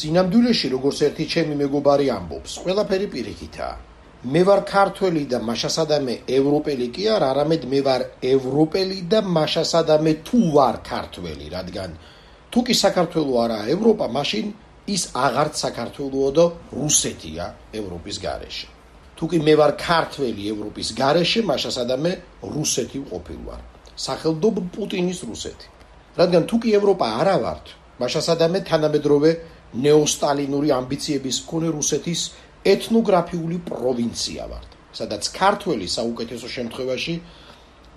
სინამდვილეში როგორც ერთი ჩემი მეგობარი ამბობს, ყველაფერი პირიქითაა. მე ვარ ქართველი და მაშასადამე ევროპელი კი არ, არამედ მე ვარ ევროპელი და მაშასადამე თუ ვარ ქართველი, რადგან თუ კი საქართველო არაა ევროპა, მაშინ ის აღარც საქართველოა და რუსეთია ევროპის გარეშე. თუ კი მე ვარ ქართველი ევროპის გარეშე, მაშასადამე რუსეთი ყოფილვარ. სახელდობ პუტინის რუსეთი. რადგან თუ კი ევროპა არა ვართ, მაშასადამე თანამედროვე ნეოსტალინური ამბიციების მქონე რუსეთის ეთნოგრაფიული პროვინცია ვართ, სადაც ქართველი საუკეთესო შემთხვევაში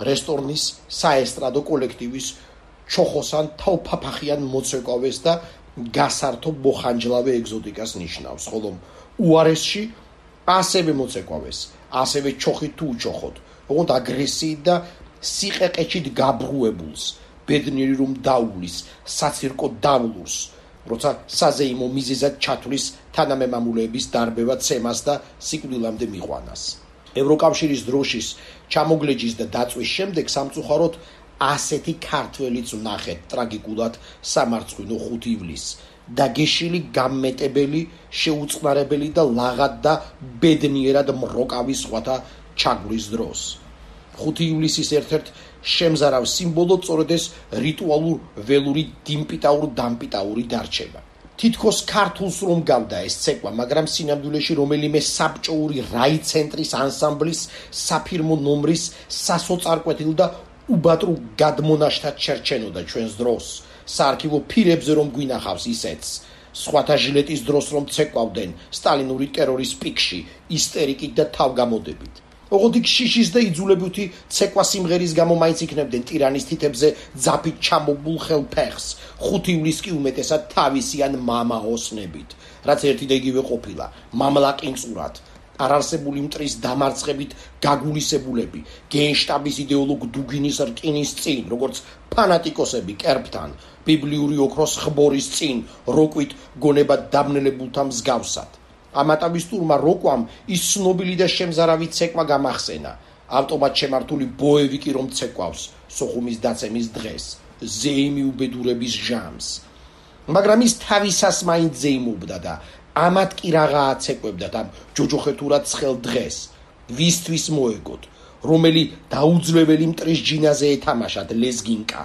რესტორნის საესტრადო კოლექტივის ჩოხოსან თავფაფახიან მოცეკავეს და გასართო ბოხანჯლავე ეგზოტიკას ნიშნავს, ხოლო უარესში ასევე მოცეკავეს, ასევე ჩოხი თუ უჩოხოთ, ოღონდ აგრესიით და სიყეყეჩით გაბრუებულს, ბედნიერი რომ დაულის, საცირკო დავლურს, როცა საზეიმო მიზეზად ჩათვლის თანამემამულეების დარბევა ცემას და სიკვდილამდე მიყვანას. ევროკავშირის დროშის ჩამოგლეჯის და დაწვის შემდეგ სამწუხაროდ ასეთი ქართველიც ვნახეთ ტრაგიკულად სამარცხვინო 5 ივლისს დაგეშილი გამეტებელი შეუწყნარებელი და ლაღად და ბედნიერად მროკავი სხვათა ჩაგვრის დროს 5 ივლისის ერთ-ერთ შემზარავ სიმბოლო სწორედ ეს რიტუალურ ველური დიმპიტაურ დამპიტაური დარჩება. თითქოს ქართულს რომ გავდა ეს ცეკვა, მაგრამ სინამდვილეში რომელიმე საბჭოური რაიცენტრის ანსამბლის საფირმო ნომრის სასოწარკვეთილ და უბატრუ გადმონაშთად ჩერჩენოდა ჩვენს დროს. საარქივო ფირებზე რომ გვინახავს ისეც სხვათა ჟილეტის დროს რომ ცეკვავდნენ სტალინური ტერორის პიკში ისტერიკით და თავგამოდებით. ოღონდ იქ შიშის და იძულებითი ცეკვა სიმღერის გამო მაინც იქნებდნენ ტირანის თითებზე ძაფით ჩამობულ ხელფეხს ხუთი ივლისს კი უმეტესად თავისიან მამაოსნებით რაც ერთი და იგივე ყოფილა. მამლაკინწურად არარსებული მტრის დამარცხებით გაგულისებულები. გენშტაბის იდეოლოგ დუგინის რკინის წინ როგორც ფანატიკოსები კერპთან ბიბლიური ოქროს ხბორის წინ როკვით გონება დაბნელებულთა მსგავსად ამატავისტურმა როკვამ ის ცნობილი და შემზარავი ცეკვა გამახსენა. ავტომატ შემართული ბოევიკი რომ ცეკვავს სოხუმის დაცემის დღეს. ზეიმი უბედურების ჟამს. მაგრამ ის თავისას მაინც ზეიმობდა და ამათ კი რაღა აცეკვებდა და ჯოჯოხეთურად ცხელ დღეს. ვისთვის მოეგოთ რომელი დაუძლეველი მტრის ჯინაზე ეთამაშათ ლეზგინკა.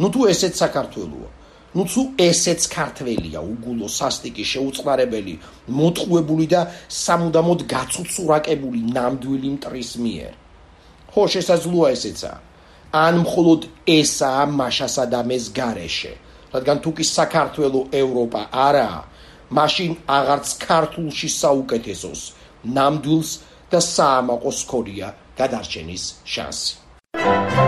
ნუ თუ ესეც საქართველოა ნუ თუ ესეც ქართველია უგულო სასტიკი შეუწყნარებელი მოტყუებული და სამუდამოდ გაცუცურაკებული ნამდვილი მტრის მიერ ხო შესაძლოა ესეცა ან მხოლოდ ესაა მაშასა და მეს გარეშე რადგან თუ კი საქართველო ევროპა არაა მაშინ აღარც ქართულში საუკეთესოს ნამდვილს და საამაყოს ქორია გადარჩენის შანსი